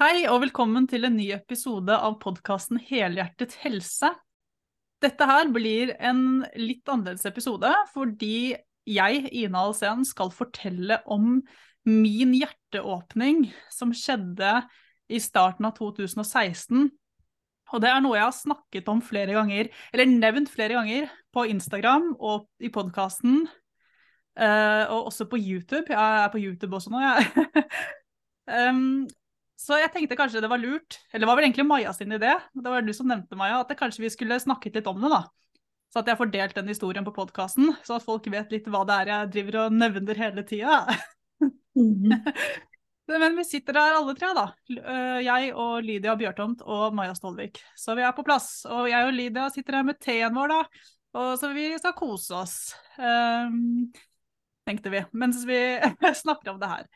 Hei og velkommen til en ny episode av podkasten Helhjertet helse. Dette her blir en litt annerledes episode fordi jeg, Ina Alsen, skal fortelle om min hjerteåpning som skjedde i starten av 2016. Og det er noe jeg har snakket om flere ganger, eller nevnt flere ganger, på Instagram og i podkasten. Uh, og også på YouTube. Jeg er på YouTube også nå, jeg. um, så jeg tenkte kanskje det var lurt, eller det var vel egentlig Maja sin idé, det var du som nevnte Maja, at kanskje vi skulle snakket litt om det, da. Så at jeg får delt den historien på podkasten, så at folk vet litt hva det er jeg driver og nevner hele tida. Mm. Men vi sitter der alle tre, da. Jeg og Lydia Bjørtomt og Maja Stolvik. Så vi er på plass. Og jeg og Lydia sitter her med teen vår, da. Og så vi skal kose oss. Um, tenkte vi. Mens vi snakker om det her.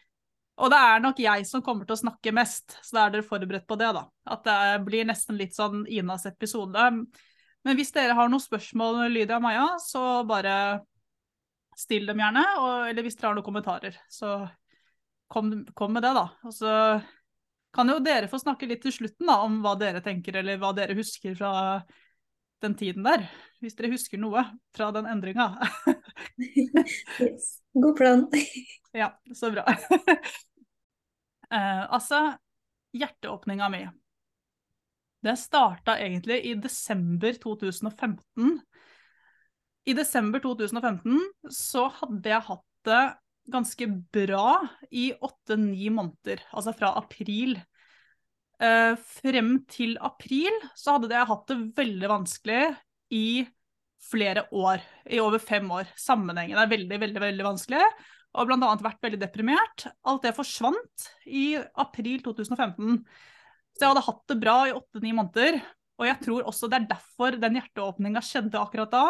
Og det er nok jeg som kommer til å snakke mest, så da er dere forberedt på det, da. At det blir nesten litt sånn Inas episode. Men hvis dere har noen spørsmål, Lydia og Maja, så bare still dem gjerne. Og, eller hvis dere har noen kommentarer, så kom, kom, med det, da. Og så kan jo dere få snakke litt til slutten da, om hva dere tenker, eller hva dere husker fra den tiden der. Hvis dere husker noe fra den endringa. yes. God plan. ja, så bra. Uh, altså, hjerteåpninga mi Det starta egentlig i desember 2015. I desember 2015 så hadde jeg hatt det ganske bra i åtte-ni måneder, altså fra april. Eh, frem til april så hadde jeg hatt det veldig vanskelig i flere år, i over fem år. Sammenhengen er veldig, veldig, veldig vanskelig og bl.a. vært veldig deprimert. Alt det forsvant i april 2015. Så jeg hadde hatt det bra i åtte-ni måneder. Og jeg tror også det er derfor den hjerteåpninga skjedde akkurat da.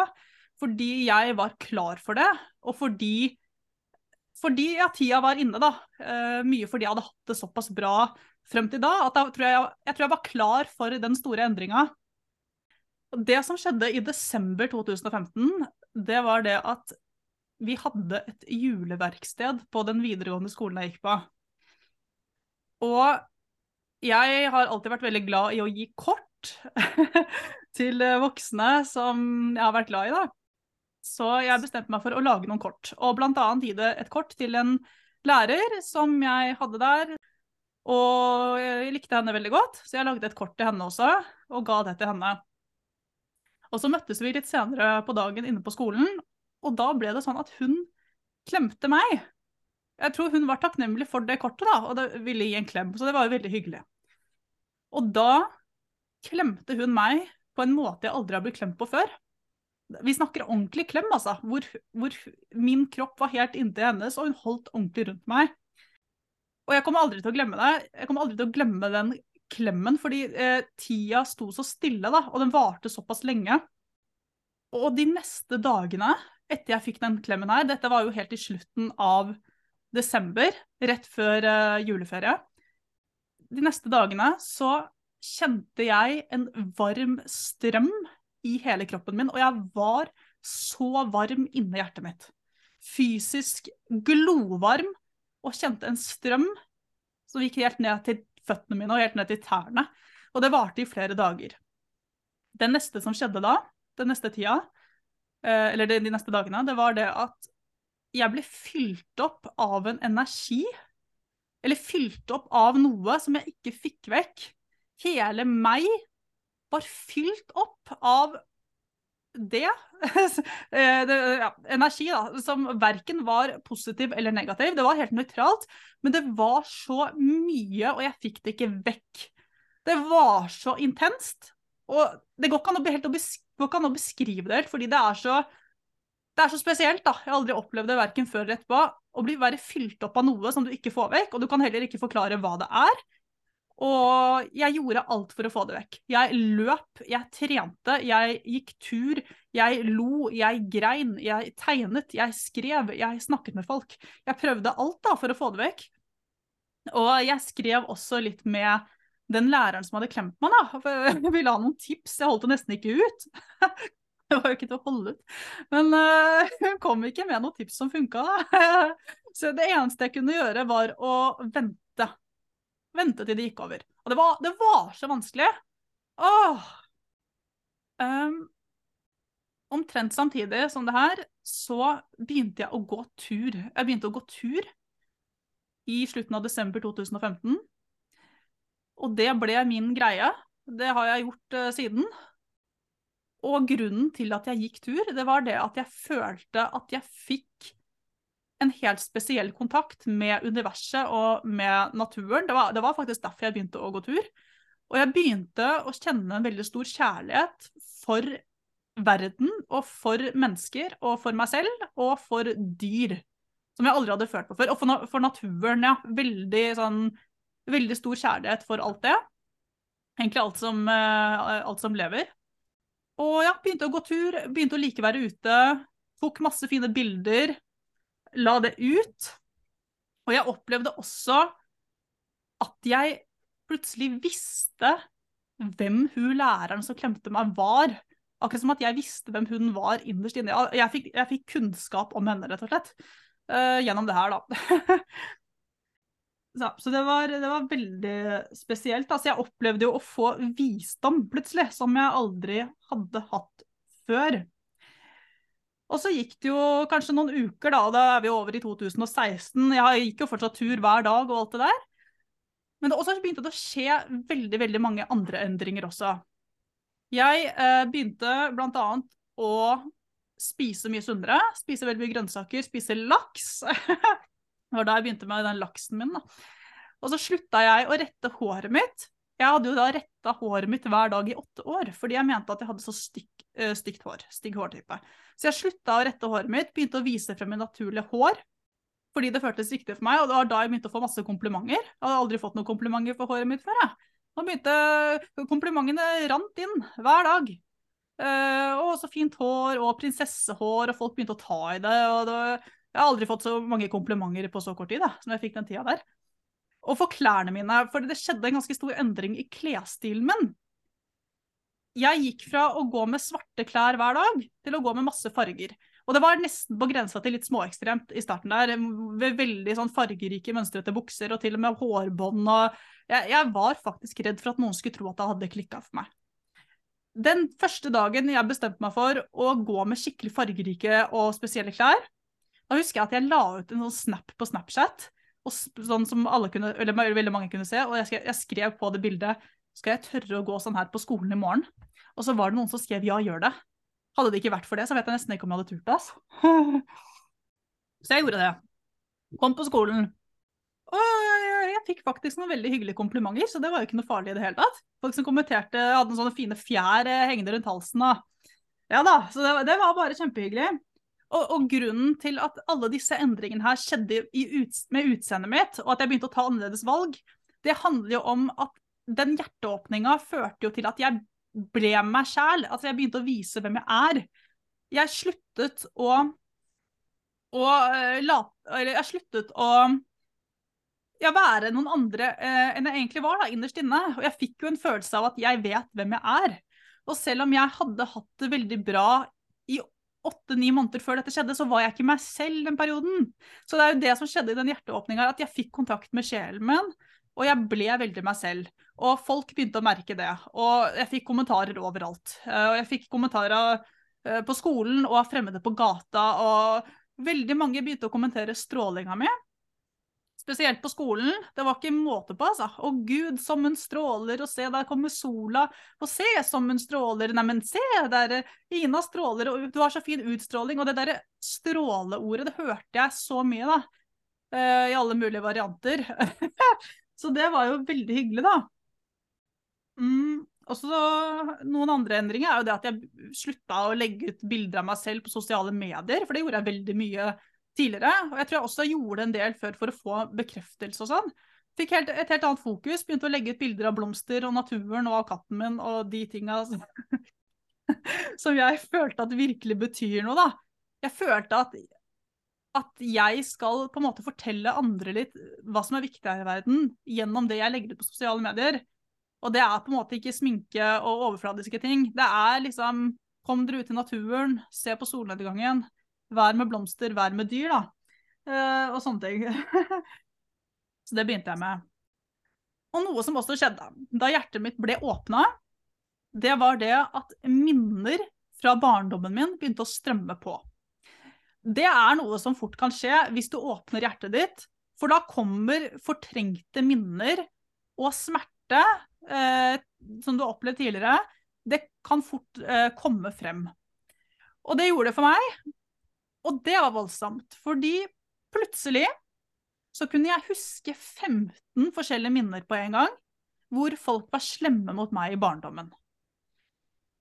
Fordi jeg var klar for det, og fordi fordi ja, tida var inne, da. Uh, mye fordi jeg hadde hatt det såpass bra frem til da at jeg tror jeg, jeg, tror jeg var klar for den store endringa. Det som skjedde i desember 2015, det var det at vi hadde et juleverksted på den videregående skolen jeg gikk på. Og jeg har alltid vært veldig glad i å gi kort til voksne som jeg har vært glad i, da. Så jeg bestemte meg for å lage noen kort, og blant annet gi det et kort til en lærer som jeg hadde der. Og jeg likte henne veldig godt, så jeg lagde et kort til henne også, og ga det til henne. Og så møttes vi litt senere på dagen inne på skolen, og da ble det sånn at hun klemte meg. Jeg tror hun var takknemlig for det kortet, da, og det ville gi en klem. Så det var jo veldig hyggelig. Og da klemte hun meg på en måte jeg aldri har blitt klemt på før. Vi snakker ordentlig klem, altså. Hvor, hvor min kropp var helt inntil hennes, og hun holdt ordentlig rundt meg. Og jeg kommer aldri til å glemme det. Jeg kommer aldri til å glemme den klemmen, fordi eh, tida sto så stille, da, og den varte såpass lenge. Og de neste dagene etter jeg fikk den klemmen her, dette var jo helt i slutten av desember, rett før uh, juleferie, de neste dagene så kjente jeg en varm strøm i hele kroppen min, og jeg var så varm inni hjertet mitt. Fysisk glovarm, og kjente en strøm som gikk helt ned til føttene mine og helt ned til tærne. Og det varte i flere dager. Det neste som skjedde da, den neste tida, eller de, de neste dagene, det var det at jeg ble fylt opp av en energi. Eller fylt opp av noe som jeg ikke fikk vekk. Hele meg var fylt opp av det. Eh, det ja, energi, da. Som verken var positiv eller negativ. Det var helt nøytralt. Men det var så mye, og jeg fikk det ikke vekk. Det var så intenst. Og det går ikke an å, helt å beskrive å beskrive det helt, fordi det er så det er så spesielt, da. Jeg har aldri opplevd det verken før eller etterpå. Å bli være fylt opp av noe som du ikke får vekk, og du kan heller ikke forklare hva det er. Og jeg gjorde alt for å få det vekk. Jeg løp, jeg trente, jeg gikk tur, jeg lo, jeg grein, jeg tegnet, jeg skrev, jeg snakket med folk. Jeg prøvde alt da for å få det vekk. Og jeg skrev også litt med den læreren som hadde klemt meg, da, ville ha noen tips. Jeg holdt det nesten ikke ut. det var jo ikke til å holde ut. Men uh, hun kom ikke med noen tips som funka. Så det eneste jeg kunne gjøre, var å vente. Vente til det gikk over. Og det var, det var så vanskelig. Åh. Um, omtrent samtidig som det her, så begynte jeg å gå tur. Jeg begynte å gå tur i slutten av desember 2015. Og det ble min greie. Det har jeg gjort uh, siden. Og grunnen til at jeg gikk tur, det var det at jeg følte at jeg fikk en helt spesiell kontakt med universet og med naturen. Det var, det var faktisk derfor jeg begynte å gå tur. Og jeg begynte å kjenne en veldig stor kjærlighet for verden og for mennesker og for meg selv og for dyr. Som jeg aldri hadde følt på før. Og for, for naturen, ja. Veldig, sånn, veldig stor kjærlighet for alt det. Egentlig alt som, uh, alt som lever. Og ja, begynte å gå tur, begynte å like være ute. Tok masse fine bilder. La det ut. Og jeg opplevde også at jeg plutselig visste hvem hun læreren som klemte meg, var. Akkurat som at jeg visste hvem hun var innerst inne. Jeg fikk, jeg fikk kunnskap om henne, rett og slett. Uh, gjennom det her, da. så, så det, var, det, var, veldig spesielt. Altså, jeg opplevde jo å få visdom plutselig, som jeg aldri hadde hatt før. Og så gikk det jo kanskje noen uker, da, da er vi over i 2016. Jeg gikk jo fortsatt tur hver dag og alt det der. Men det også begynte det å skje veldig veldig mange andre endringer også. Jeg eh, begynte bl.a. å spise mye sunnere. Spise veldig mye grønnsaker, spise laks. det var da jeg begynte med den laksen min. da. Og så slutta jeg å rette håret mitt. Jeg hadde jo da retta håret mitt hver dag i åtte år, fordi jeg mente at jeg hadde så stygt, uh, stygt hår. Stygg hårtype. Så jeg slutta å rette håret mitt, begynte å vise frem mitt naturlige hår fordi det føltes riktig for meg, og det var da jeg begynte å få masse komplimenter. Jeg hadde aldri fått noen komplimenter for håret mitt før. jeg. Nå begynte komplimentene rant inn hver dag. Uh, å, så fint hår, og prinsessehår, og folk begynte å ta i det. og det, Jeg har aldri fått så mange komplimenter på så kort tid da, som jeg fikk den tida der. Og for klærne mine, for det skjedde en ganske stor endring i klesstilen min. Jeg gikk fra å gå med svarte klær hver dag til å gå med masse farger. Og det var nesten på grensa til litt småekstremt i starten der. Veldig sånn fargerike, mønstrete bukser og til og med hårbånd. og jeg, jeg, var faktisk redd for at noen skulle tro at det hadde klikka for meg. Den første dagen jeg bestemte meg for å gå med skikkelig fargerike og spesielle klær, da husker jeg at jeg la ut en sånn snap på Snapchat, sånn som kunne, veldig mange kunne se, og jeg skrev, jeg skrev på det bildet skal jeg tørre å gå sånn her på skolen i morgen? Og så var det noen som skrev ja, gjør det. Hadde det ikke vært for det, så vet jeg nesten ikke om jeg hadde turt det. Altså. Så jeg gjorde det. Kom på skolen. Og jeg fikk faktisk noen veldig hyggelige komplimenter, så det var jo ikke noe farlig i det hele tatt. Folk som kommenterte, hadde noen sånne fine fjær eh, hengende rundt halsen. Og... Ja da, så det, det var bare kjempehyggelig. Og, og, grunnen til at alle disse endringene her skjedde ut, med utseendet mitt, og at jeg begynte å ta annerledes valg, det handler jo om at den hjerteåpninga førte jo til at jeg ble meg sjæl. Altså, jeg begynte å vise hvem jeg er. Jeg sluttet å, å uh, la, Eller jeg sluttet å ja, være noen andre uh, enn jeg egentlig var, da, innerst inne. Og jeg fikk jo en følelse av at jeg vet hvem jeg er. Og selv om jeg hadde hatt det veldig bra åtte-ni måneder før dette skjedde, så var jeg ikke meg selv den perioden. Så det er jo det som skjedde i den hjerteåpninga, at jeg fikk kontakt med sjelen min. Og jeg ble veldig meg selv. Og folk begynte å merke det. Og jeg fikk kommentarer overalt. Eh, og jeg fikk kommentarer eh, på skolen og av fremmede på gata. Og veldig mange begynte å kommentere strålinga mi. Spesielt på skolen. Det var ikke måte på, altså. Å gud, som hun stråler, og se, der kommer sola. Og se, som hun stråler. Neimen, se, der Ina stråler, og du har så fin utstråling. Og det derre stråleordet, det hørte jeg så mye, da. Uh, I alle mulige varianter. Så det var jo veldig hyggelig, da. Mm, også noen andre endringer er jo det at jeg slutta å legge ut bilder av meg selv på sosiale medier, for det gjorde jeg veldig mye tidligere. Og jeg tror jeg også gjorde en del før for å få bekreftelse og sånn. Fikk helt, et helt annet fokus, begynte å legge ut bilder av blomster og naturen og av katten min og de tinga som jeg følte at virkelig betyr noe, da. Jeg følte at at jeg skal på en måte fortelle andre litt hva som er viktig her i verden, gjennom det jeg legger ut på sosiale medier. Og det er på en måte ikke sminke og overfladiske ting. Det er liksom Kom dere ut i naturen, se på solnedgangen. Vær med blomster, vær med dyr, da. Uh, og sånne ting. Så det begynte jeg med. Og noe som også skjedde da hjertet mitt ble åpna, det var det at minner fra barndommen min begynte å strømme på. Det er noe som fort kan skje hvis du åpner hjertet ditt, for da kommer fortrengte minner og smerte eh, som du har opplevd tidligere, det kan fort eh, komme frem. Og det gjorde det for meg, og det var voldsomt. Fordi plutselig så kunne jeg huske 15 forskjellige minner på en gang, hvor folk var slemme mot meg i barndommen.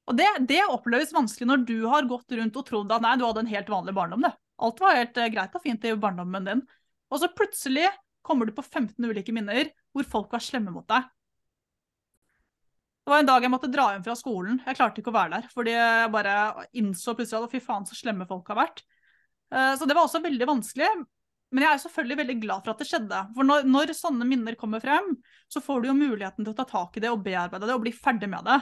Og det, det, oppleves vanskelig når du har gått rundt og trodd at nei, du hadde en helt vanlig barndom. Det. Alt var helt uh, greit og fint i barndommen din. Og så plutselig kommer du på 15 ulike minner hvor folk var slemme mot deg. Det var en dag jeg måtte dra hjem fra skolen. Jeg klarte ikke å være der. Fordi jeg bare innså plutselig at fy faen, så slemme folk har vært. Uh, så det var også veldig vanskelig. Men jeg er selvfølgelig veldig glad for at det skjedde. For når, når sånne minner kommer frem, så får du jo muligheten til å ta tak i det og bearbeide det og bli ferdig med det.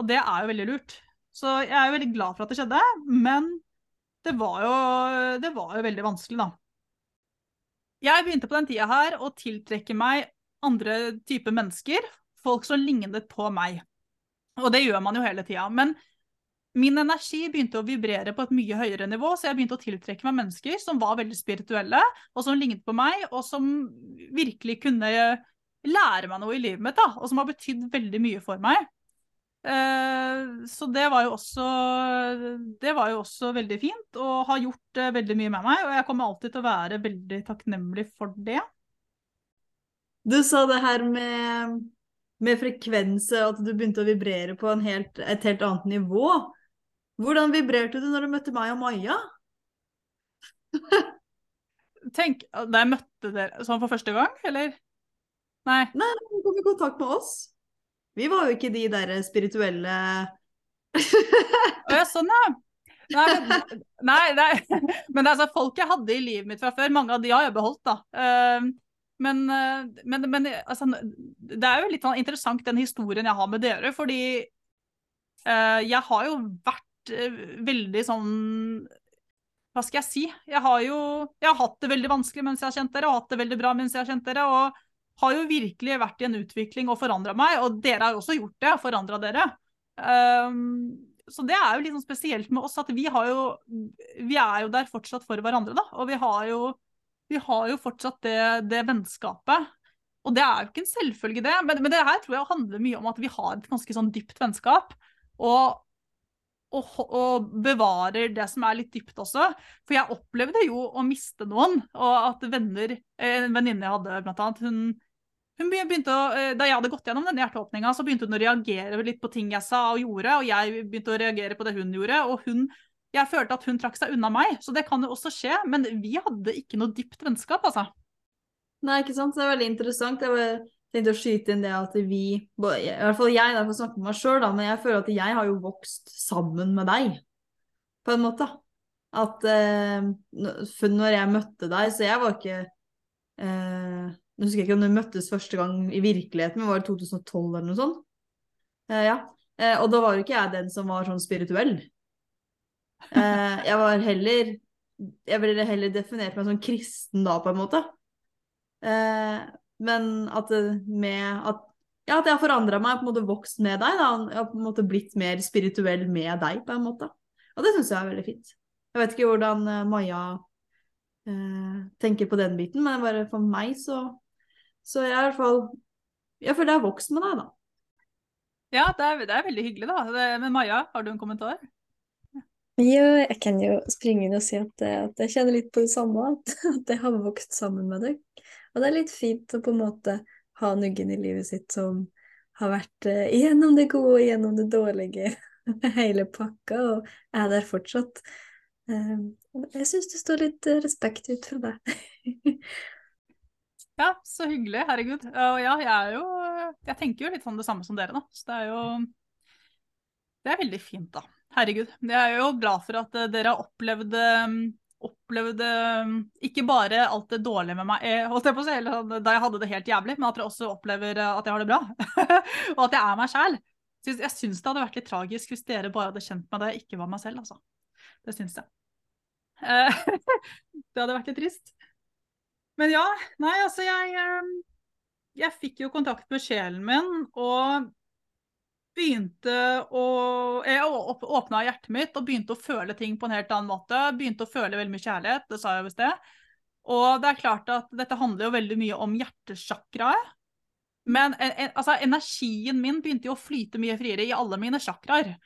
Og det er jo veldig lurt. Så jeg er jo veldig glad for at det skjedde, men det var jo, det var jo veldig vanskelig, da. Jeg begynte på den tida her å tiltrekke meg andre typer mennesker, folk som lignet på meg. Og det gjør man jo hele tida. Men min energi begynte å vibrere på et mye høyere nivå, så jeg begynte å tiltrekke meg mennesker som var veldig spirituelle, og som lignet på meg, og som virkelig kunne lære meg noe i livet mitt, da, og som har betydd veldig mye for meg. Eh, så det var også Det var jo også veldig fint, og har gjort eh, veldig mye med meg. Og jeg kommer alltid til å være veldig takknemlig for det. Du sa det her med, med frekvens, at du begynte å vibrere på helt, et helt annet nivå. Hvordan vibrerte du når du møtte meg og Maja? Tenk, Da jeg møtte dere sånn for første gang, eller? Nei. Nei, hun kom i kontakt med oss. Vi var jo ikke de der spirituelle Å ja, sånn, ja. Nei, men, nei, nei. men det altså folk jeg hadde i livet mitt fra før, mange av de har jeg beholdt, da. Uh, men, uh, men, men altså, det er jo litt sånn interessant den historien jeg har med dere, fordi uh, jeg har jo vært veldig sånn Hva skal jeg si? Jeg har jo jeg har hatt det veldig vanskelig mens jeg har kjent dere, og hatt det veldig bra mens jeg har kjent dere. og har jo virkelig vært i en utvikling og forandra meg, og dere har jo også gjort det, forandra dere. Um, så det er jo litt sånn spesielt med oss at vi har jo Vi er jo der fortsatt for hverandre, da. Og vi har jo, vi har jo fortsatt det, det, vennskapet. Og det er jo ikke en selvfølge, det. Men, men, det her tror jeg handler mye om at vi har et ganske sånn dypt vennskap. Og, og, og, bevarer det som er litt dypt også. For jeg opplevde jo å miste noen. Og at venner En venninne jeg hadde, blant annet, hun hun begynte å, eh, Da jeg hadde gått gjennom denne hjerteåpninga, så begynte hun å reagere litt på ting jeg sa og gjorde, og jeg begynte å reagere på det hun gjorde. og hun, Jeg følte at hun trakk seg unna meg, så det kan jo også skje. Men vi hadde ikke noe dypt vennskap, altså. Nei, ikke sant. Det er veldig interessant. Jeg tenkte å skyte inn det at vi, i hvert fall jeg, derfor snakker med meg sjøl, men jeg føler at jeg har jo vokst sammen med deg, på en måte. At eh, når jeg møtte deg, så jeg var ikke eh, Jeg husker ikke om vi møttes første gang i virkeligheten, men var det 2012 eller noe sånt? Eh, ja. Eh, og da var jo ikke jeg den som var sånn spirituell. Eh, jeg var heller Jeg ville heller definert meg som kristen da, på en måte. Eh, men at med at ja, at jeg har forandra meg, på en måte vokst med deg. da, Jeg har på en måte blitt mer spirituell med deg, på en måte. Og det syns jeg er veldig fint. Jeg vet ikke hvordan eh, Maja eh, tenker på den biten, men bare for meg så så jeg er i hvert fall Jeg føler jeg har vokst med deg, da. Ja, det er, det er veldig hyggelig, da. Det, men Maja, har du en kommentar? Jo, jeg kan jo springe inn og si at, at, jeg kjenner litt på det samme, at, at jeg har vokst sammen med deg. Og det er litt fint å på en måte ha nuggen i livet sitt som har vært gjennom igjennom det gode og igjennom det dårlige, hele pakka, og er der fortsatt. Uh, jeg syns det står litt respekt ut fra deg. Ja, så hyggelig. Herregud. Og ja, jeg er jo Jeg tenker jo litt sånn det samme som dere, da. Så det er jo Det er veldig fint, da. Herregud. Jeg er jo glad for at eh, dere har opplevd eh, opplevd eh, ikke bare alt det dårlige med meg, holdt jeg på å si, sånn, da jeg hadde det helt jævlig, men at dere også opplever at jeg har det bra. og at jeg er meg sjæl. Jeg syns det hadde vært litt tragisk hvis dere bare hadde kjent meg da jeg ikke var meg selv, altså. Det syns jeg. det hadde vært litt trist. Men ja, nei, altså jeg jeg fikk jo kontakt med sjelen min og begynte å Jeg åp- åpna hjertet mitt og begynte å føle ting på en helt annen måte. Begynte å føle veldig mye kjærlighet, det sa jeg jo i sted. Og det er klart at dette handler jo veldig mye om hjertesjakraet. Men en, altså, energien min begynte jo å flyte mye friere i alle mine sjakraer.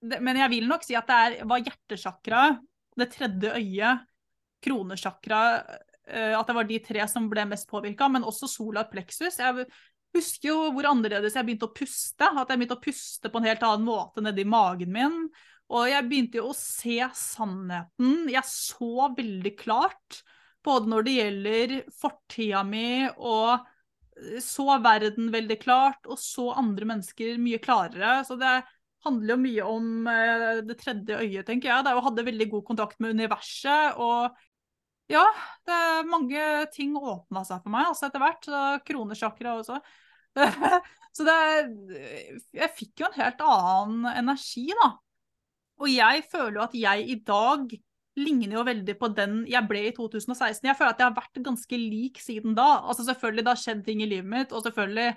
Men jeg vil nok si at det er, var hjertesjakraet, det tredje øyet, kroneschakraet eh, At det var de tre som ble mest påvirka, men også solar plexus. Jeg husker jo hvor annerledes jeg begynte å puste. At jeg begynte å puste på en helt annen måte nedi magen min. Og jeg begynte jo å se sannheten. Jeg så veldig klart, både når det gjelder fortida mi og så verden veldig klart, og så andre mennesker mye klarere. Så det handler jo mye om eh, det tredje øyet, tenker jeg. Det er jo hadde veldig god kontakt med universet. Og ja, det er mange ting åpna seg for meg altså etter hvert. Kronesjakra også. så det Jeg fikk jo en helt annen energi, da. Og jeg føler jo at jeg i dag ligner jo veldig på den jeg ble i 2016. Jeg føler at jeg har vært ganske lik siden da. Altså Selvfølgelig, det har skjedd ting i livet mitt, og selvfølgelig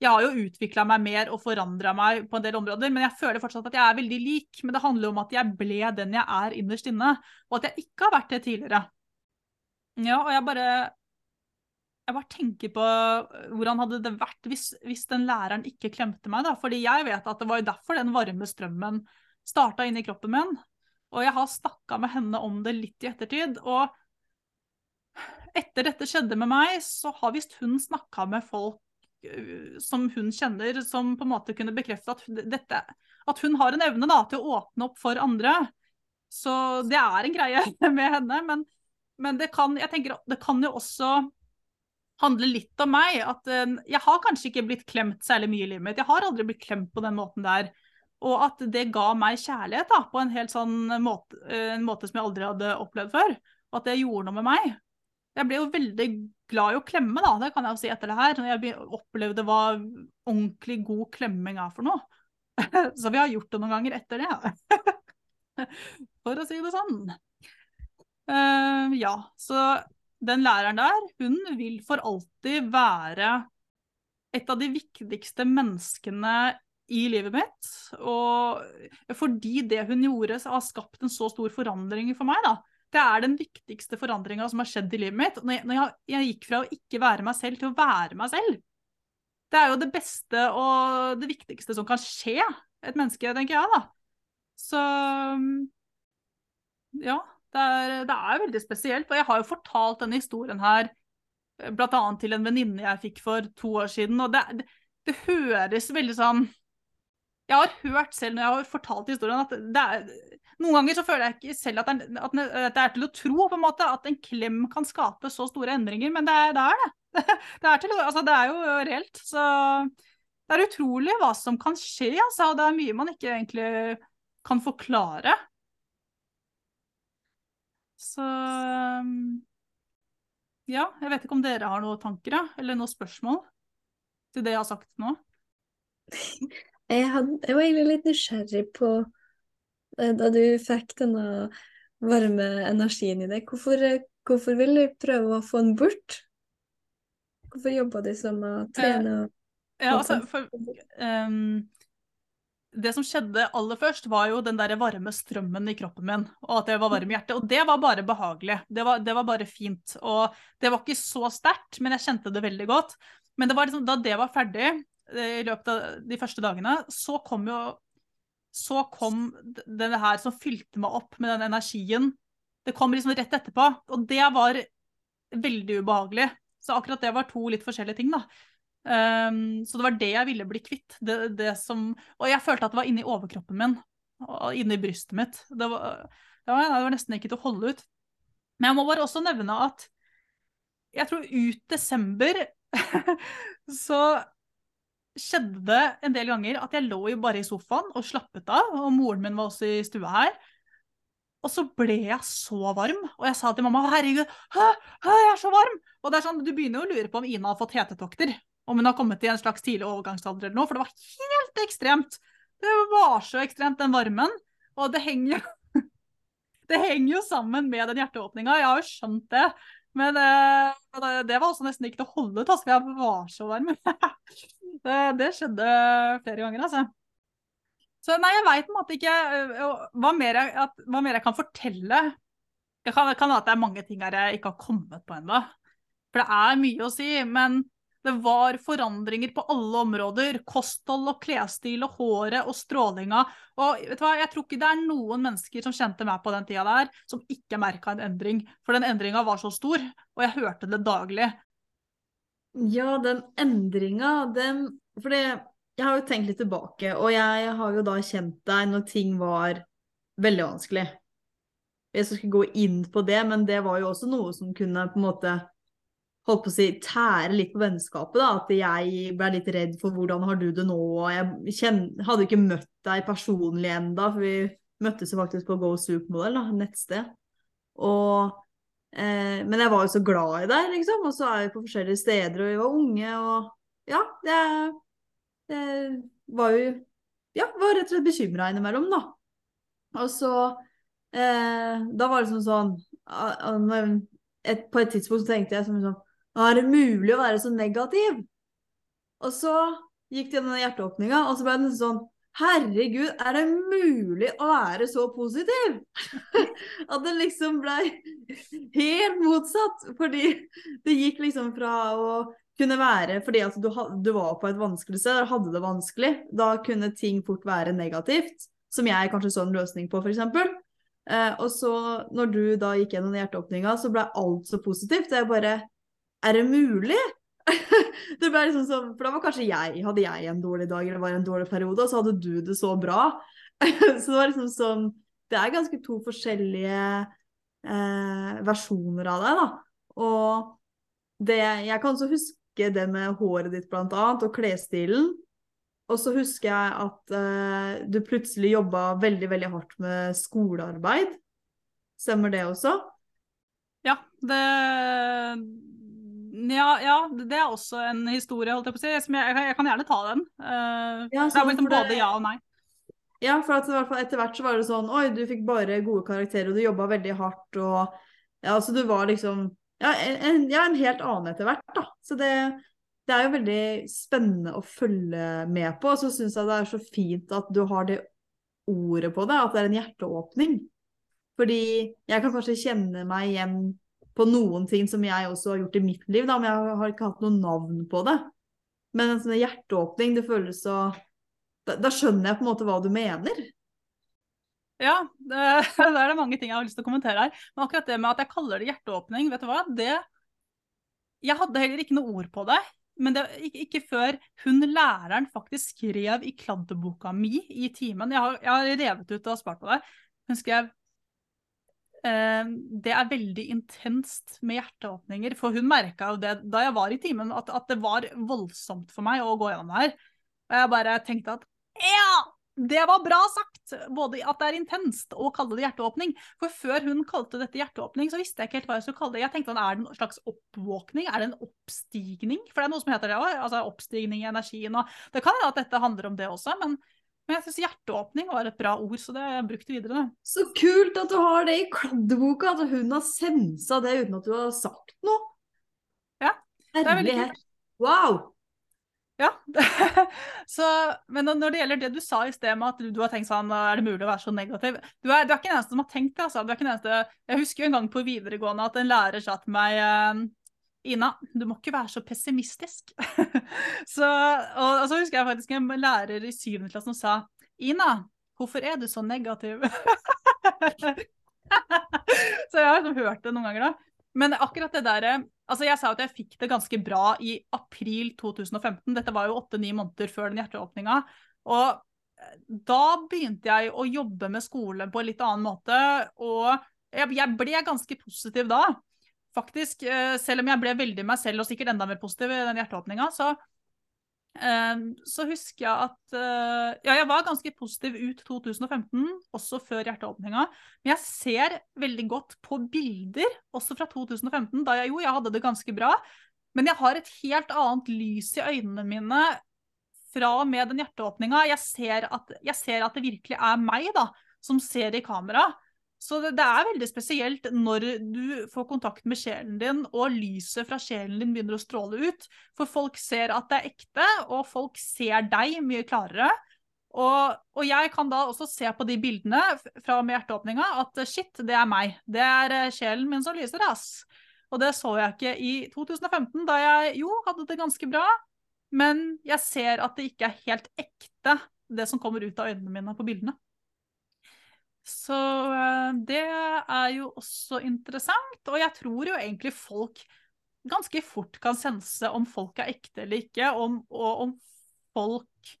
jeg har jo utvikla meg mer og forandra meg på en del områder, men jeg føler fortsatt at jeg er veldig lik. Men det handler jo om at jeg ble den jeg er innerst inne, og at jeg ikke har vært det tidligere. Ja, og jeg bare jeg bare tenker på hvordan hadde det vært hvis, hvis den læreren ikke klemte meg, da. Fordi jeg vet at det var derfor den varme strømmen starta inn i kroppen min. Og jeg har snakka med henne om det litt i ettertid. Og etter dette skjedde med meg, så har visst hun snakka med folk uh, som hun kjenner, som på en måte kunne bekrefte at, dette, at hun har en evne da, til å åpne opp for andre. Så det er en greie med henne. Men, men det, kan, jeg tenker, det kan jo også handle litt om meg. At uh, jeg har kanskje ikke blitt klemt særlig mye i livet mitt. Jeg har aldri blitt klemt på den måten der. Og at det ga meg kjærlighet da, på en helt sånn måte, en måte som jeg aldri hadde opplevd før. Og at det gjorde noe med meg. Jeg ble jo veldig glad i å klemme, da, det kan jeg jo si etter det her. Når jeg opplevde hva ordentlig god klemming er for noe. Så vi har gjort det noen ganger etter det. For å si det sånn. Uh, ja, så den læreren der, hun vil for alltid være et av de viktigste menneskene i livet mitt. Og fordi det hun gjorde, har skapt en så stor forandring for meg. da. Det er den viktigste forandringa som har skjedd i livet mitt. Når jeg, når jeg, jeg, gikk fra å ikke være meg selv til å være meg selv. Det er jo det beste og det viktigste som kan skje et menneske, tenker jeg, da. Så ja, det er, det er veldig spesielt. Og jeg har jo fortalt denne historien her bl.a. til en venninne jeg fikk for to år siden. Og det, det, det høres veldig sånn Jeg har hørt selv når jeg har fortalt historien, at er noen ganger så føler jeg ikke selv at det, at det, er, til å tro på en måte, at en klem kan skape så store endringer, men det er det. Det er, til, altså, det er jo reelt. Så det er utrolig hva som kan skje, altså. Det er mye man ikke egentlig kan forklare. Så ja, jeg vet ikke om dere har noen tanker, eller noen spørsmål til det jeg har sagt nå? Jeg, hadde, jeg var egentlig litt nysgjerrig på Eh, da du fikk denne varme energien i deg, hvorfor, eh, hvorfor ville du prøve å få den bort? Hvorfor jobba du som å trene og ja, altså, for, um, det som skjedde aller først, var jo den der varme strømmen i kroppen min, og at jeg var varm i hjertet. Og det var bare behagelig. Det var, det var bare fint. Og det var ikke så sterkt, men jeg kjente det veldig godt. Men det liksom, da det var ferdig, eh, i løpet av de første dagene, så kom jo så kom det her som fylte meg opp med den energien. Det kom liksom rett etterpå, og det var veldig ubehagelig. Så akkurat det var to litt forskjellige ting, da. Um, så det var det jeg ville bli kvitt. Det, det som, og jeg følte at det var inni overkroppen min, og inni brystet mitt. Det var, det var, det var nesten ikke til å holde ut. Men jeg må bare også nevne at jeg tror ut desember så skjedde det en del ganger at jeg lå jo bare i sofaen og slappet av, og moren min var også i stua her. Og så ble jeg så varm, og jeg sa til mamma herregud, hæ, hæ, jeg er så varm! Og det er sånn, Du begynner jo å lure på om Ina har fått hetetokter, om hun har kommet i en slags tidlig overgangsalder eller noe, for det var helt ekstremt. Det var så ekstremt, den varmen. Og det henger jo det henger jo sammen med den hjerteåpninga, jeg har jo skjønt det. Men eh, det, det var også nesten ikke til å holde ut, altså, jeg var så varm. det, det skjedde flere ganger, altså. Så nei, jeg veit på en måte ikke øh, hva mer jeg, at, hva mer jeg kan fortelle. Det kan, kan være at det er mange ting her jeg ikke har kommet på ennå. For det er mye å si. Men det var forandringer på alle områder. Kosthold og klesstil og håret og strålinga. Og vet du hva, jeg tror ikke det er noen mennesker som kjente meg på den tida der, som ikke merka en endring. For den endringa var så stor, og jeg hørte det daglig. Ja, den endringa, den For jeg har jo tenkt litt tilbake, og jeg har jo da kjent deg når ting var veldig vanskelig. Jeg skal ikke gå inn på det, men det var jo også noe som kunne på en måte holdt på å si, tære litt på vennskapet. da, At jeg ble litt redd for hvordan har du det nå. og Jeg kjenner, hadde ikke møtt deg personlig enda, for vi møttes jo faktisk på Go Supermodel, da, nettsted. Og, eh, men jeg var jo så glad i deg, liksom. Og så er vi på forskjellige steder, og vi var unge. og ja, jeg, jeg var jo Ja, var rett og slett bekymra innimellom, da. Og så eh, Da var det sånn sånn et, På et tidspunkt så tenkte jeg sånn Er det mulig å være så negativ? Og så gikk det gjennom hjerteåpninga, og så ble det sånn Herregud, er det mulig å være så positiv? At det liksom blei helt motsatt. Fordi det gikk liksom fra å kunne være fordi at du, du, var på et vanskelig sted, og hadde det vanskelig. Da kunne ting fort være negativt, som jeg kanskje så en løsning på, f.eks. Eh, og så, når du da gikk gjennom hjerteåpninga, så ble alt så positivt. Det er bare Er det mulig? det ble liksom sånn, For da var kanskje jeg Hadde jeg en dårlig dag eller var en dårlig periode, og så hadde du det så bra. så det var liksom sånn Det er ganske to forskjellige eh, versjoner av deg, da. Og det, jeg kan også huske det med håret ditt blant annet, og klesstilen. Og så husker jeg at eh, du plutselig jobba veldig, veldig hardt med skolearbeid. Stemmer det også? Ja, det ja, ja, det er også en historie, holdt jeg på å si. Jeg, jeg, kan gjerne ta den. Uh, ja, det er liksom både ja og nei. Ja, for at, etter hvert så var det sånn Oi, du fikk bare gode karakterer, og du jobba veldig hardt, og Ja, altså du var liksom ja, en, ja, en helt annen etter hvert, da. Så det, det, er jo veldig spennende å følge med på. Og så syns jeg det er så fint at du har det ordet på det, at det er en hjerteåpning. Fordi jeg kan kanskje kjenne meg igjen på noen ting som jeg også har gjort i mitt liv, da, men jeg har ikke hatt noe navn på det. Men en sånn hjerteåpning, det føles så da, da skjønner jeg på en måte hva du mener. Ja, det, det, er det mange ting jeg har lyst til å kommentere her. Men akkurat det med at jeg kaller det hjerteåpning, vet du hva, det Jeg hadde heller ikke noe ord på det. Men det ikke, før hun læreren faktisk skrev i kladdeboka mi i timen Jeg har, jeg har revet ut og spart på det. Hun skrev det er veldig intenst med hjerteåpninger. For hun merka jo det da jeg var i timen, at, at, det var voldsomt for meg å gå gjennom det her. Og jeg bare tenkte at ja, det var bra sagt! Både at det er intenst og kalle det hjerteåpning. For før hun kalte dette hjerteåpning, så visste jeg ikke helt hva jeg skulle kalle det. Jeg tenkte er det en slags oppvåkning? Er det en oppstigning? For det er noe som heter det òg. Altså oppstigning i energien. Og det kan hende at dette handler om det også, men, men jeg syns hjerteåpning var et bra ord, så det har jeg brukt videre. Så kult at du har det i kladdeboka, at hun har sensa det uten at du har sagt noe. Ja, det er veldig kult. Wow! Ja. så, men når det gjelder det du sa i sted med at du, du, har tenkt sånn Er det mulig å være så negativ? Du er, du er ikke den eneste som har tenkt det. altså. Du er ikke den eneste, jeg husker jo en gang på videregående at en lærer sa til meg ehm, Ina, du må ikke være så pessimistisk. så, og, og, så husker jeg faktisk en lærer i syvende klasse som sa Ina, hvorfor er du så negativ? så jeg har liksom hørt det noen ganger da. Men akkurat det der Altså, jeg sa at jeg fikk det ganske bra i april 2015. Dette var jo åtte-ni måneder før den hjerteåpninga. Og eh, da begynte jeg å jobbe med skole på en litt annen måte. Og jeg ble ganske positiv da. Faktisk, eh, selv om jeg ble veldig meg selv og sikkert enda mer positiv i den hjerteåpninga, så Ehm, så husker jeg at eh, Ja, jeg var ganske positiv ut 2015, også før hjerteåpninga. Men jeg ser veldig godt på bilder, også fra 2015, da jeg jo jeg hadde det ganske bra. Men jeg har et helt annet lys i øynene mine fra og med den hjerteåpninga. Jeg, jeg, ser at det virkelig er meg da, som ser i kamera. Så det, det er veldig spesielt når du får kontakt med sjelen din, og lyset fra sjelen din begynner å stråle ut. For folk ser at det er ekte, og folk ser deg mye klarere. Og, og jeg kan da også se på de bildene fra med hjerteåpninga at shit, det er meg. Det er eh, sjelen min som lyser, ass. Og det så jeg ikke i 2015, da jeg jo hadde det ganske bra. Men jeg ser at det ikke er helt ekte, det som kommer ut av øynene mine på bildene. Så eh, det er jo også interessant, og jeg tror jo egentlig folk ganske fort kan sense om folk er ekte eller ikke, om, og om folk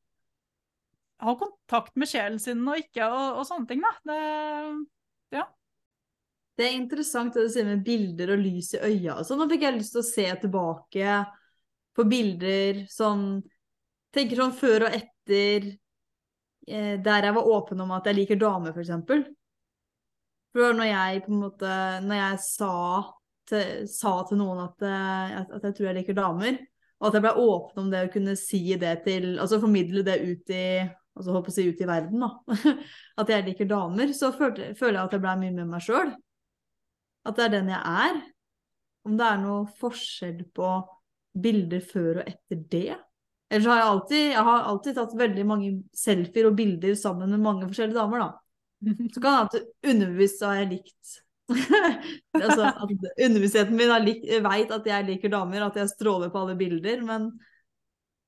har kontakt med sjelen sin og ikke, og, og sånne ting, da. Det, Det er interessant det du sier med bilder og lys i øya og sånn. Nå fikk jeg lyst til å se tilbake på bilder som Tenker sånn før og etter der jeg var åpen om at jeg liker damer, for eksempel. For når jeg på en måte Når jeg sa til, sa til noen eh, at, at jeg tror jeg liker damer, og at jeg ble åpen om det å kunne si det til Altså formidle det ut i altså håper å si ut i verden, da. At jeg liker damer. Så følte, føler jeg at jeg ble mye med meg sjøl. At det er den jeg er. Om det er noe forskjell på bilder før og etter det. Ellers har jeg alltid, jeg har alltid tatt veldig mange selfier og bilder sammen med mange forskjellige damer, da. Så kan det at underbevisst har jeg likt altså, at Underbevisstheten min lik, vet at jeg liker damer, at jeg stråler på alle bilder, men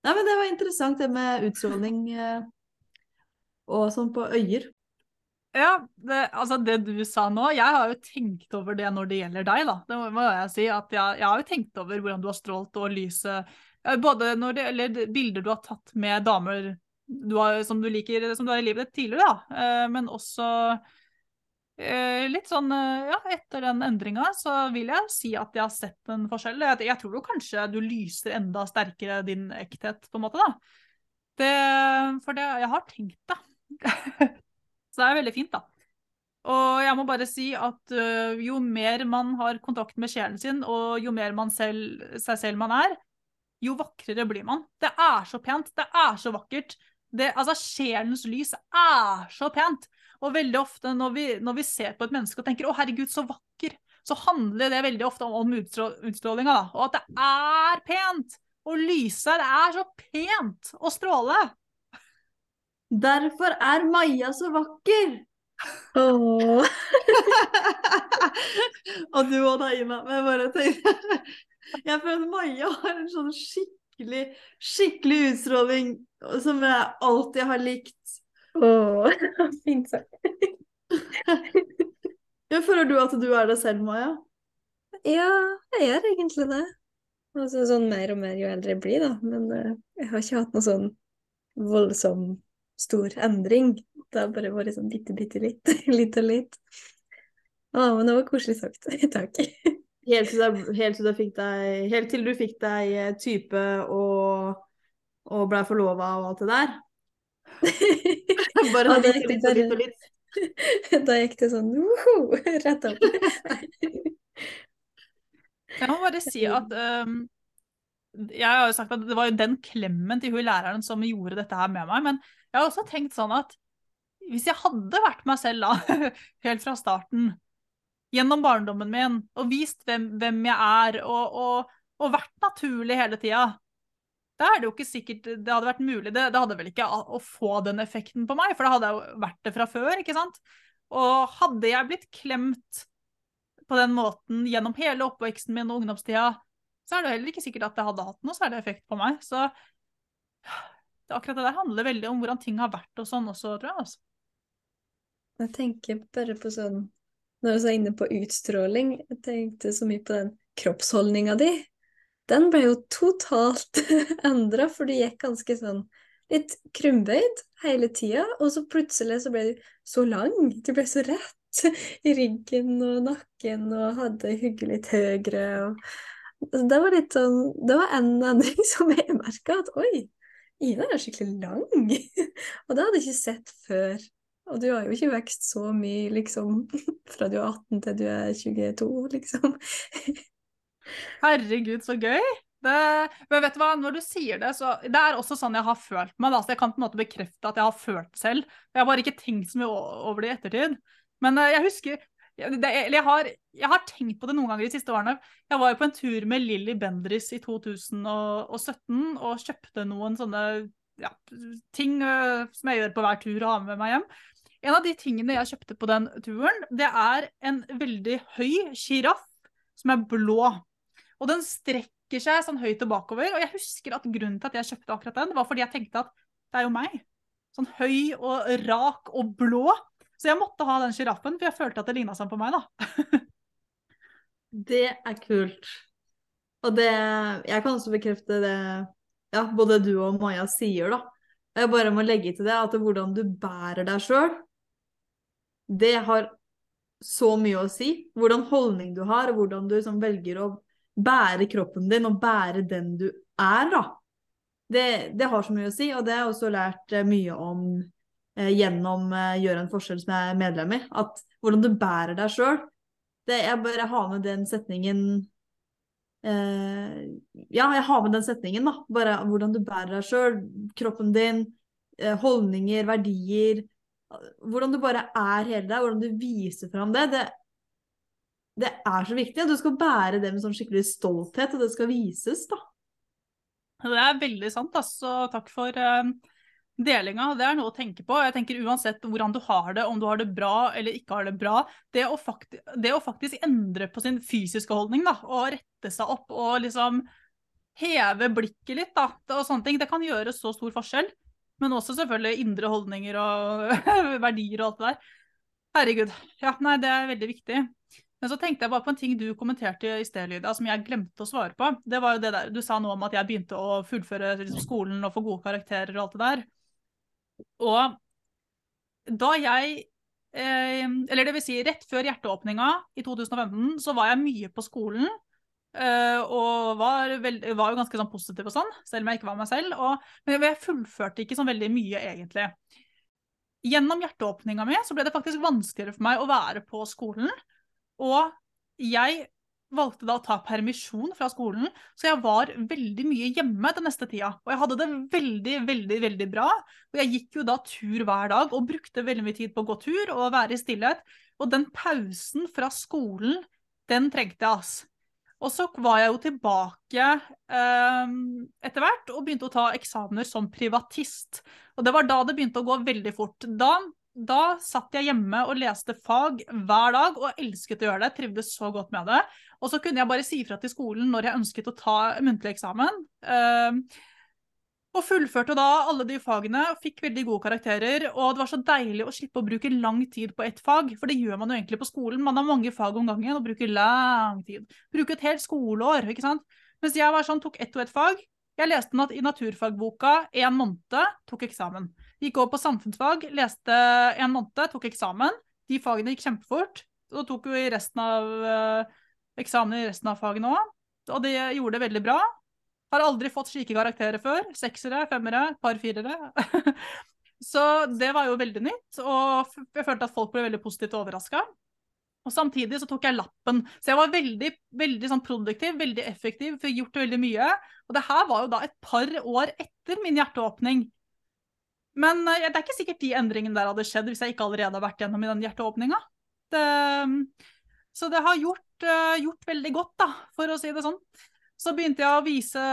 Nei, men det var interessant det med utstråling eh, og sånn på øyer. Ja, det, altså det du sa nå, jeg har jo tenkt over det når det gjelder deg, da. Det må jeg si. At jeg, jeg har jo tenkt over hvordan du har strålt og lyset. Eh, Både når det gjelder bilder du har tatt med damer du har, som du liker som du har i livet ditt tidligere, da. Eh, Men også eh, litt sånn Ja, etter den endringa så vil jeg si at jeg har sett en forskjell. Jeg, tror jo kanskje du lyser enda sterkere din ekthet, på en måte, da. Det, for det, jeg har tenkt det. Så det er veldig fint, da. Og jeg må bare si at jo mer man har kontakt med sjelen sin, og jo mer man selv, seg selv man er, jo vakrere blir man. Det er så pent, det er så vakkert. Det, altså, sjelens lys er så pent. Og veldig ofte når vi, når vi ser på et menneske og tenker 'Å, herregud, så vakker', så handler det veldig ofte om, om utstrå, utstrålinga, da. Og at det er pent! Å lyse, det er så pent å stråle! Derfor er Maja så vakker! Åh. og du og Daina. Men jeg bare tenkte Jeg føler Maja har en sånn skikkelig, skikkelig utstråling som jeg alltid har likt. Åh. Fint sagt. Jeg føler du at du er deg selv, Maja? Ja, jeg gjør egentlig det. Altså sånn mer og mer jo eldre jeg blir, da. Men uh, jeg har ikke hatt noe sånn voldsom stor endring. Det har bare vært sånn bitte, bitte litt. litt og litt. Å, men det var koselig sagt. Takk. Helt til, du, helt, til du fikk deg, helt til du fikk deg eh, type og, og blei forlova og alt det der? Bare Ja, litt det litt og litt og litt. Da gikk det sånn woho, rett opp. Jeg må bare si at um, Jeg har jo sagt at det var jo den klemmen til hun læreren som gjorde dette her med meg, men jeg har også tenkt sånn at hvis jeg hadde vært meg selv da, helt fra starten, gjennom barndommen min, og vist hvem, hvem jeg er, og, og, og vært naturlig hele tida, da er det jo ikke sikkert det hadde vært mulig. Det, det hadde vel ikke å, få den effekten på meg, for da hadde jeg jo vært det fra før, ikke sant? Og hadde jeg blitt klemt på den måten gjennom hele oppveksten min og ungdomstida, så er det heller ikke sikkert at det hadde hatt noe særlig effekt på meg. Så det, akkurat det der handler veldig om hvordan ting har vært og sånn også, tror jeg. Altså. Jeg tenker bare på sånn Når vi er inne på utstråling, jeg tenkte så mye på den kroppsholdninga di. Den ble jo totalt endra, for du gikk ganske sånn litt krumbøyd hele tida, og så plutselig så ble du så lang. Du ble så rett i ryggen og nakken og hadde hugget litt høyere. Og det var litt sånn Det var en endring som jeg merka at oi, Ina er skikkelig lang. Og det hadde jeg ikke sett før. Og du har jo ikke vokst så mye, liksom, fra du er 18 til du er 22, liksom. Herregud, så gøy! Det, men vet du hva, når du sier det, så Det er også sånn jeg har følt meg. Da. Så jeg kan på en måte bekrefte at jeg har følt selv. Jeg har bare ikke tenkt så mye over det i ettertid. Men eh, jeg husker jeg, det, jeg, har, jeg har tenkt på det noen ganger de siste årene. Jeg var jo på en tur med Lilly Bendris i 2017 og kjøpte noen sånne ja, ting eh, som jeg gjør på hver tur og har med meg hjem. En av de tingene jeg kjøpte på den turen, det er en veldig høy sjiraff som er blå. Og den strekker seg sånn høyt og bakover. Og jeg husker at grunnen til at jeg kjøpte akkurat den, var fordi jeg tenkte at det er jo meg. Sånn høy og rak og blå. Så jeg måtte ha den sjiraffen, for jeg følte at det ligna sånn på meg, da. Det er kult. Og det Jeg kan også bekrefte det ja, både du og Maja sier, da. Jeg bare må legge til det at hvordan du bærer deg sjøl, det har så mye å si. Hvordan holdning du har, og hvordan du liksom, velger å bære kroppen din og bære den du er, da. Det, det, har så mye å si, og det har jeg også lært eh, mye om eh, gjennom eh, Gjør en forskjell, som jeg er medlem i. At hvordan du bærer deg sjøl. Jeg bare har med den setningen eh, Ja, jeg har med den setningen, da. Bare hvordan du bærer deg sjøl, kroppen din, eh, holdninger, verdier. Hvordan du bare er hele deg, hvordan du viser fram det. det det er så viktig. Du skal bære det med sånn skikkelig stolthet, og det skal vises, da. Det er veldig sant, altså. Takk for uh, delinga. Det er noe å tenke på. Jeg tenker Uansett hvordan du har det, om du har det bra eller ikke har det bra, det å, fakti det å faktisk endre på sin fysiske holdning da, og rette seg opp og liksom heve blikket litt da, og sånne ting, det kan gjøre så stor forskjell. Men også selvfølgelig indre holdninger og verdier og alt det der. Herregud. Ja, nei, det er veldig viktig. Men så tenkte jeg bare på en ting du kommenterte i sted, Lydia, som jeg glemte å svare på. Det var jo det der, Du sa noe om at jeg begynte å fullføre liksom, skolen og få gode karakterer og alt det der. Og da jeg eh, Eller det vil si, rett før hjerteåpninga i 2015, så var jeg mye på skolen. Eh, og var, veld, var, jo ganske sånn positiv og sånn, selv om jeg ikke var meg selv. Og, men jeg fullførte ikke sånn veldig mye, egentlig. Gjennom hjerteåpninga mi så ble det faktisk vanskeligere for meg å være på skolen. Og jeg valgte da å ta permisjon fra skolen, så jeg var veldig mye hjemme den neste tida. Og jeg hadde det veldig, veldig, veldig bra. Og jeg gikk jo da tur hver dag og brukte veldig mye tid på å gå tur og være i stillhet. Og den pausen fra skolen, den trengte jeg, ass. Og så var jeg jo tilbake eh, etter hvert og begynte å ta eksamener som privatist. Og det var da det begynte å gå veldig fort. Da da satt jeg hjemme og leste fag hver dag og elsket å gjøre det. Trivdes så godt med det. Og så kunne jeg bare si fra til skolen når jeg ønsket å ta muntlig eksamen. Uh, og fullførte da alle de fagene fikk veldig gode karakterer. Og det var så deilig å slippe å bruke lang tid på ett fag, for det gjør man jo egentlig på skolen. Man har mange fag om gangen og bruker lang tid. Bruker et helt skoleår, ikke sant. Mens jeg var sånn, tok ett og ett fag. Jeg leste i naturfagboka en måned, tok eksamen. Gikk over på samfunnsfag, leste en måned, tok eksamen. De fagene gikk kjempefort. Og tok jo resten av uh, eksamen i resten av fagene òg. Og det gjorde det veldig bra. Har aldri fått slike karakterer før. Seksere, femmere, par firere. så det var jo veldig nytt, og jeg følte at folk ble veldig positivt overraska. Og samtidig så tok jeg lappen. Så jeg var veldig, veldig sånn produktiv, veldig effektiv, fikk gjort veldig mye. Og det her var jo da et par år etter min hjerteåpning. Men uh, det er ikke sikkert de endringene der hadde skjedd hvis jeg ikke allerede hadde vært gjennom i den hjerteåpninga. så det har gjort, uh, gjort, veldig godt, da, for å si det sånn. Så begynte jeg å vise,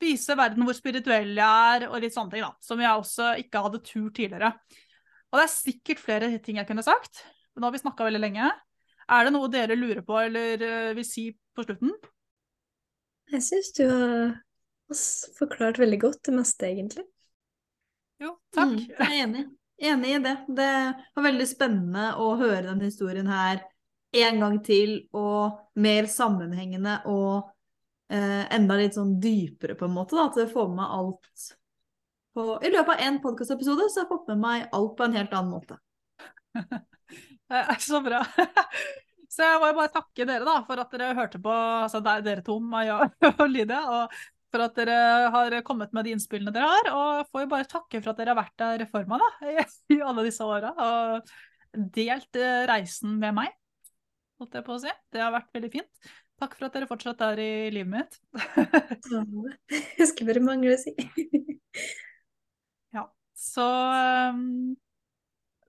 vise verden hvor spirituell jeg er, og litt sånne ting, da. Som jeg også ikke hadde tur tidligere. Og det er sikkert flere ting jeg kunne sagt. Nå har vi snakka veldig lenge. Er det noe dere lurer på eller uh, vil si på slutten? Jeg syns du har forklart veldig godt det meste, egentlig. Jo, takk. Mm, jeg er enig. Enig i det. Det var veldig spennende å høre denne historien her en gang til, og mer sammenhengende og eh, enda litt sånn dypere, på en måte. Da, at jeg får med meg alt på I løpet av én podkastepisode så har jeg fått med meg alt på en helt annen måte. det er så bra. Så jeg må jo bare takke dere da, for at dere hørte på, altså dere to, Maja og Lydia, og for at dere har kommet med de innspillene dere har. Og får jo bare takke for at dere har vært der for meg da, i alle disse åra. Og delt eh, reisen med meg, holdt jeg på å si. Det har vært veldig fint. Takk for at dere fortsatt er i livet mitt. jeg skulle bare mangle å si. ja. Så, ehm,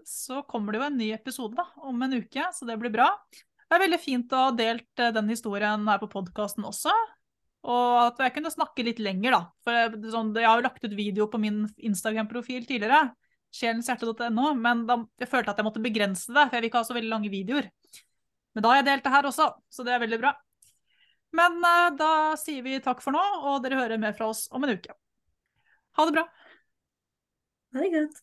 så kommer det jo en ny episode da, om en uke, så det blir bra. Det er veldig fint å ha delt eh, den historien her på podkasten også. Og at jeg kunne snakke litt lenger, da. For jeg, sånn, jeg har jo lagt ut video på min Instagram-profil tidligere, sjelenshjerte.no, men da, jeg følte at jeg måtte begrense det, for jeg vil ikke ha så veldig lange videoer. Men da har jeg delt det her også, så det er veldig bra. Men uh, da sier vi takk for nå, og dere hører mer fra oss om en uke. Ha det bra. Ha det godt.